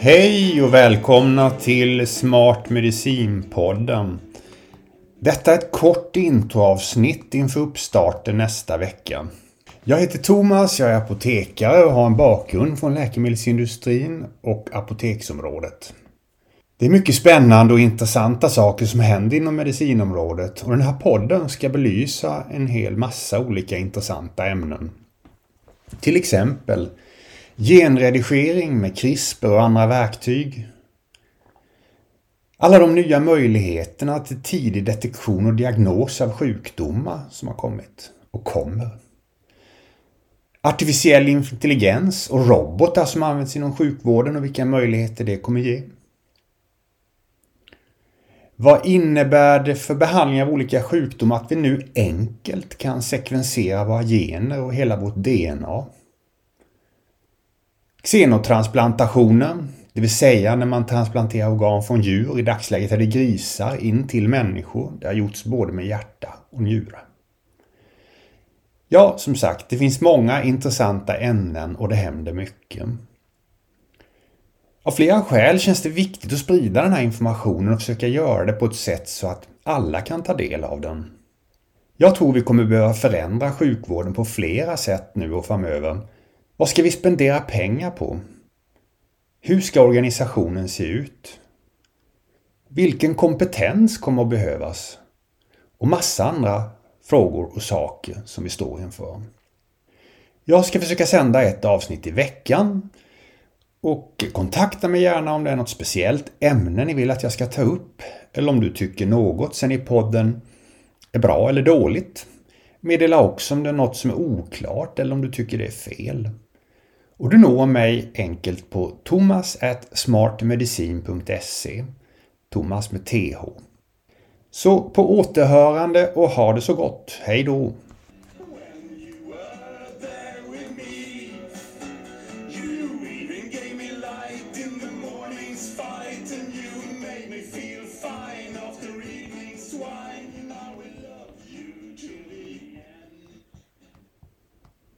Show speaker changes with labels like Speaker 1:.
Speaker 1: Hej och välkomna till Smart Medicin-podden. Detta är ett kort introavsnitt inför uppstarten nästa vecka. Jag heter Thomas, jag är apotekare och har en bakgrund från läkemedelsindustrin och apoteksområdet. Det är mycket spännande och intressanta saker som händer inom medicinområdet och den här podden ska belysa en hel massa olika intressanta ämnen. Till exempel genredigering med CRISPR och andra verktyg. Alla de nya möjligheterna till tidig detektion och diagnos av sjukdomar som har kommit och kommer. Artificiell intelligens och robotar som används inom sjukvården och vilka möjligheter det kommer ge. Vad innebär det för behandling av olika sjukdomar att vi nu enkelt kan sekvensera våra gener och hela vårt DNA? Xenotransplantationen, det vill säga när man transplanterar organ från djur, i dagsläget är det grisar, in till människor. Det har gjorts både med hjärta och njure. Ja, som sagt, det finns många intressanta ämnen och det händer mycket. Av flera skäl känns det viktigt att sprida den här informationen och försöka göra det på ett sätt så att alla kan ta del av den. Jag tror vi kommer behöva förändra sjukvården på flera sätt nu och framöver. Vad ska vi spendera pengar på? Hur ska organisationen se ut? Vilken kompetens kommer att behövas? Och massa andra frågor och saker som vi står inför. Jag ska försöka sända ett avsnitt i veckan och kontakta mig gärna om det är något speciellt ämne ni vill att jag ska ta upp eller om du tycker något sen i podden är bra eller dåligt. Meddela också om det är något som är oklart eller om du tycker det är fel. Och du når mig enkelt på thomas.smartmedicin.se Thomas med TH. Så på återhörande och ha det så gott. Hej då!